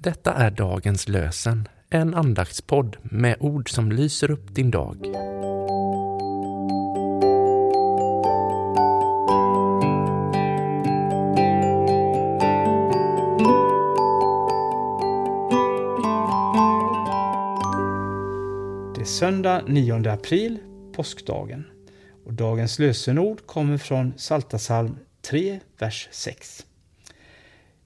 Detta är dagens lösen, en andaktspodd med ord som lyser upp din dag. Det är söndag 9 april, påskdagen. Och dagens lösenord kommer från Saltasalm 3, vers 6.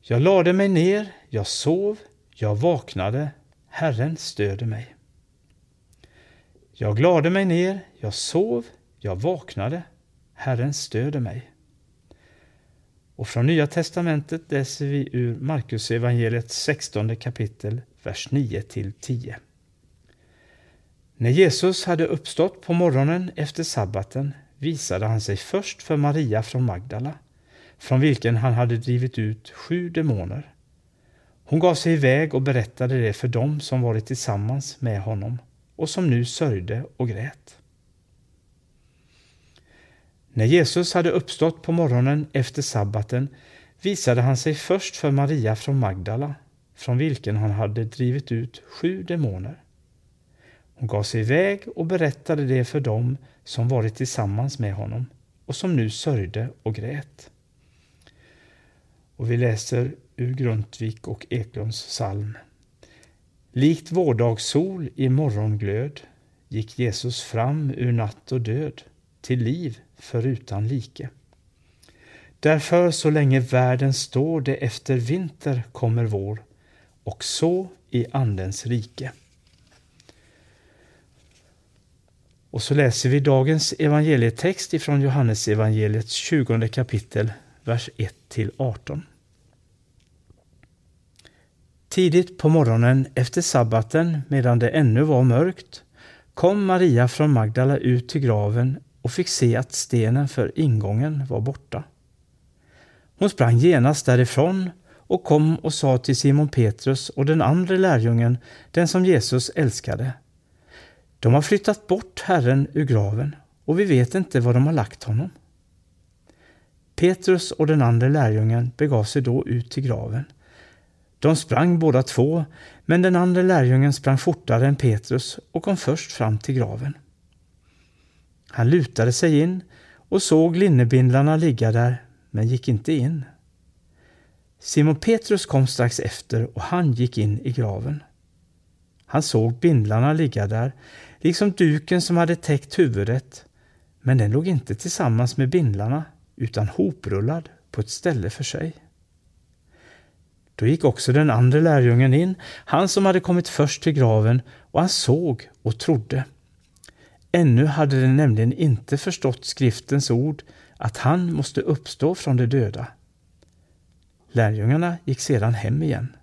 Jag lade mig ner, jag sov, jag vaknade, Herren stöder mig. Jag glade mig ner, jag sov, jag vaknade, Herren stöder mig. Och från Nya testamentet läser vi ur Markus evangeliet 16 kapitel, vers 9 till 10. När Jesus hade uppstått på morgonen efter sabbaten visade han sig först för Maria från Magdala, från vilken han hade drivit ut sju demoner. Hon gav sig iväg och berättade det för dem som varit tillsammans med honom och som nu sörjde och grät. När Jesus hade uppstått på morgonen efter sabbaten visade han sig först för Maria från Magdala, från vilken han hade drivit ut sju demoner. Hon gav sig iväg och berättade det för dem som varit tillsammans med honom och som nu sörjde och grät. Och vi läser ur Grundtvik och Eklunds psalm. Likt vårdagssol i morgonglöd gick Jesus fram ur natt och död till liv förutan like. Därför så länge världen står det efter vinter kommer vår och så i Andens rike. Och så läser vi dagens evangelietext ifrån Johannes evangeliets 20 kapitel, vers 1 till 18. Tidigt på morgonen efter sabbaten, medan det ännu var mörkt, kom Maria från Magdala ut till graven och fick se att stenen för ingången var borta. Hon sprang genast därifrån och kom och sa till Simon Petrus och den andra lärjungen, den som Jesus älskade. De har flyttat bort Herren ur graven och vi vet inte var de har lagt honom. Petrus och den andra lärjungen begav sig då ut till graven. De sprang båda två, men den andra lärjungen sprang fortare än Petrus och kom först fram till graven. Han lutade sig in och såg linnebindlarna ligga där, men gick inte in. Simon Petrus kom strax efter och han gick in i graven. Han såg bindlarna ligga där, liksom duken som hade täckt huvudet, men den låg inte tillsammans med bindlarna utan hoprullad på ett ställe för sig. Då gick också den andra lärjungen in, han som hade kommit först till graven, och han såg och trodde. Ännu hade de nämligen inte förstått skriftens ord att han måste uppstå från de döda. Lärjungarna gick sedan hem igen.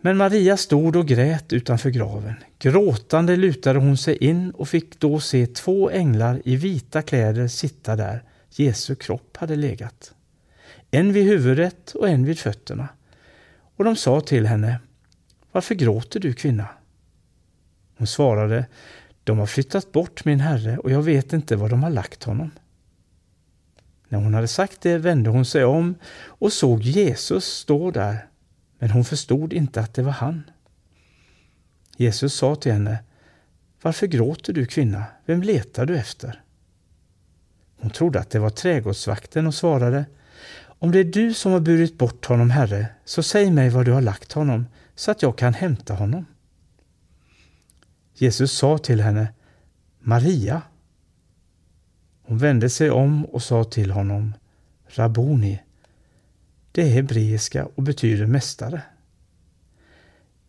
Men Maria stod och grät utanför graven. Gråtande lutade hon sig in och fick då se två änglar i vita kläder sitta där Jesu kropp hade legat. En vid huvudet och en vid fötterna. Och de sa till henne, Varför gråter du kvinna? Hon svarade, De har flyttat bort min herre och jag vet inte var de har lagt honom. När hon hade sagt det vände hon sig om och såg Jesus stå där men hon förstod inte att det var han. Jesus sa till henne, Varför gråter du kvinna? Vem letar du efter? Hon trodde att det var trädgårdsvakten och svarade, om det är du som har burit bort honom, Herre, så säg mig var du har lagt honom, så att jag kan hämta honom. Jesus sa till henne, Maria. Hon vände sig om och sa till honom, Rabuni, det är hebreiska och betyder mästare.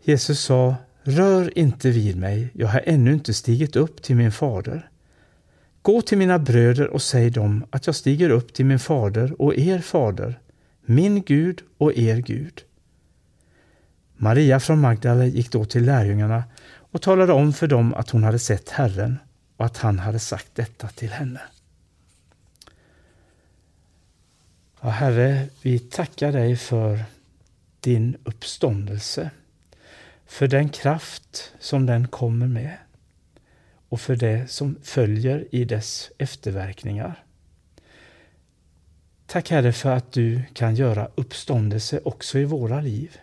Jesus sa, Rör inte vid mig, jag har ännu inte stigit upp till min fader. Gå till mina bröder och säg dem att jag stiger upp till min fader och er fader, min Gud och er Gud. Maria från Magdala gick då till lärjungarna och talade om för dem att hon hade sett Herren och att han hade sagt detta till henne. Ja, Herre, vi tackar dig för din uppståndelse, för den kraft som den kommer med och för det som följer i dess efterverkningar. Tack Herre för att du kan göra uppståndelse också i våra liv.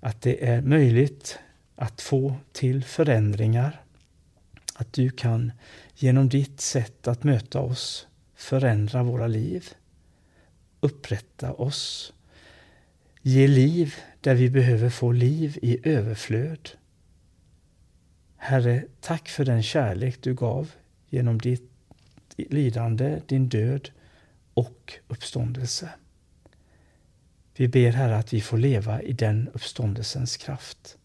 att det är möjligt att få till förändringar. Att du kan genom ditt sätt att möta oss förändra våra liv, upprätta oss, ge liv där vi behöver få liv i överflöd. Herre, tack för den kärlek du gav genom ditt lidande, din död och uppståndelse. Vi ber Herre att vi får leva i den uppståndelsens kraft.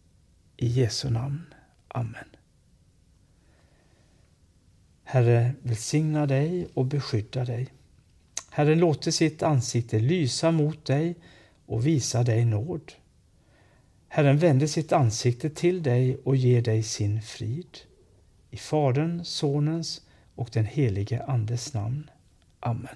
I Jesu namn. Amen. Herre välsigna dig och beskydda dig. Herren låter sitt ansikte lysa mot dig och visa dig nåd. Herren vänder sitt ansikte till dig och ger dig sin frid. I Faderns, Sonens och den helige Andes namn. Amen.